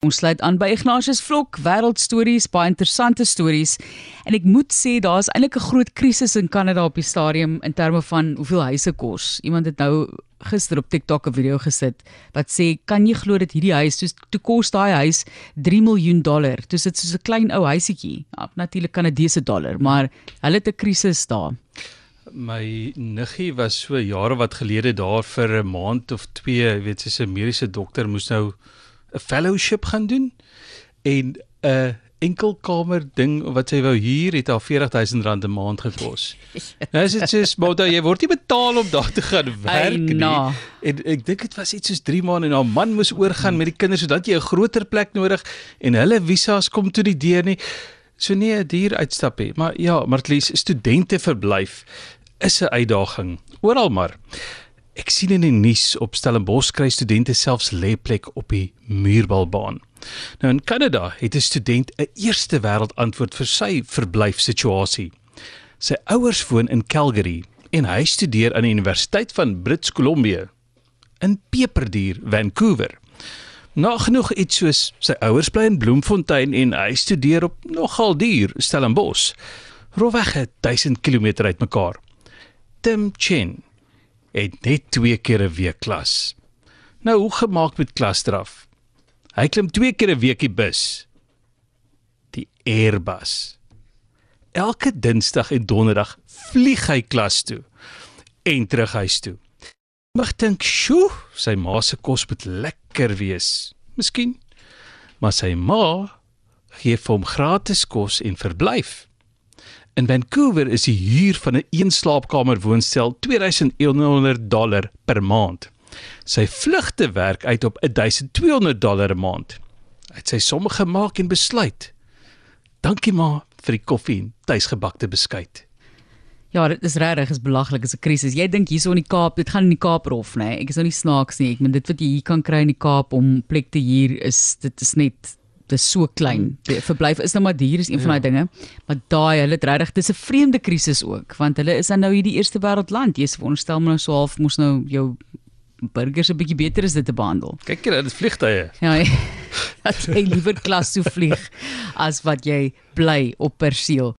Ons sluit aan by Ignatius Vlok, wêreldstories, baie interessante stories. En ek moet sê daar's eintlik 'n groot krisis in Kanada op die stadium in terme van hoeveel huise kos. Iemand het nou gister op TikTok 'n video gesit wat sê, "Kan jy glo dat hierdie huis, soos toe kos daai huis 3 miljoen dollar. Dis dit soos 'n klein ou huisietjie. Ja, Natuurlik Kanadese dollar, maar hulle het 'n krisis daar." My niggie was so jare wat gelede daar vir 'n maand of 2, jy weet, sy's 'n mediese dokter moes nou 'n fellowship gaan doen en 'n enkelkamer ding wat sy wou huur het haar R40000 'n maand gekos. nou is dit soos maar jy word nie betaal om daar te gaan werk nie. na. En ek dink dit was iets soos 3 maande en haar man moes oorgaan met die kinders sodat jy 'n groter plek nodig en hulle visas kom toe die deur nie. So nee, 'n duur uitstappie. Maar ja, Martlies, studente verblyf is 'n uitdaging. Oral maar. Ek sien in die nuus op Stellenbosch kry studente selfs lêplek op die muurbalbaan. Nou in Kanada het 'n student 'n eerste wêreld antwoord vir sy verblyfsituasie. Sy ouers woon in Calgary en hy studeer aan die Universiteit van Brits Columbia in Peperduur, Vancouver. Nagenoeg iets soos sy ouers bly in Bloemfontein en hy studeer op nogal duur Stellenbosch. Rowweg 1000 km uitmekaar. Tim Chen het net twee keer 'n week klas. Nou hoe gemaak met klasdraf? Hy klim twee keer 'n week die bus. Die Airbus. Elke Dinsdag en Donderdag vlieg hy klas toe en terug huis toe. Mag dink, "Sjoe, sy ma se kos moet lekker wees." Miskien. Maar sy ma gee vir hom gratis kos en verblyf. In Vancouver is die huur van 'n een eenslaapkamer woonstel 2100 dollar per maand. Sy vlugte werk uit op 1200 dollar 'n maand. Het sy somme gemaak en besluit. Dankie ma vir die koffie en tuisgebakte beskuit. Ja, dit is regtig is belaglik, is 'n krisis. Jy dink hierso in die Kaap, dit gaan in die Kaap rof, nê? Nee? Ek is nou nie snaaks nie. Ek meen dit wat jy hier kan kry in die Kaap om plek te huur is dit is net dis so klein. Die verblyf is nou maar duur is een van Ja. daai dinge. Maar daai hulle het regtig dis 'n vreemde krisis ook, want hulle is dan nou hierdie eerste wêreldland. Jy veronderstel maar nou so half moes nou jou burgers 'n bietjie beter is dit te behandel. Kyk hier, dit is vliegtye. Ja, dat jy liewer klas toe vlieg as wat jy bly op perseel.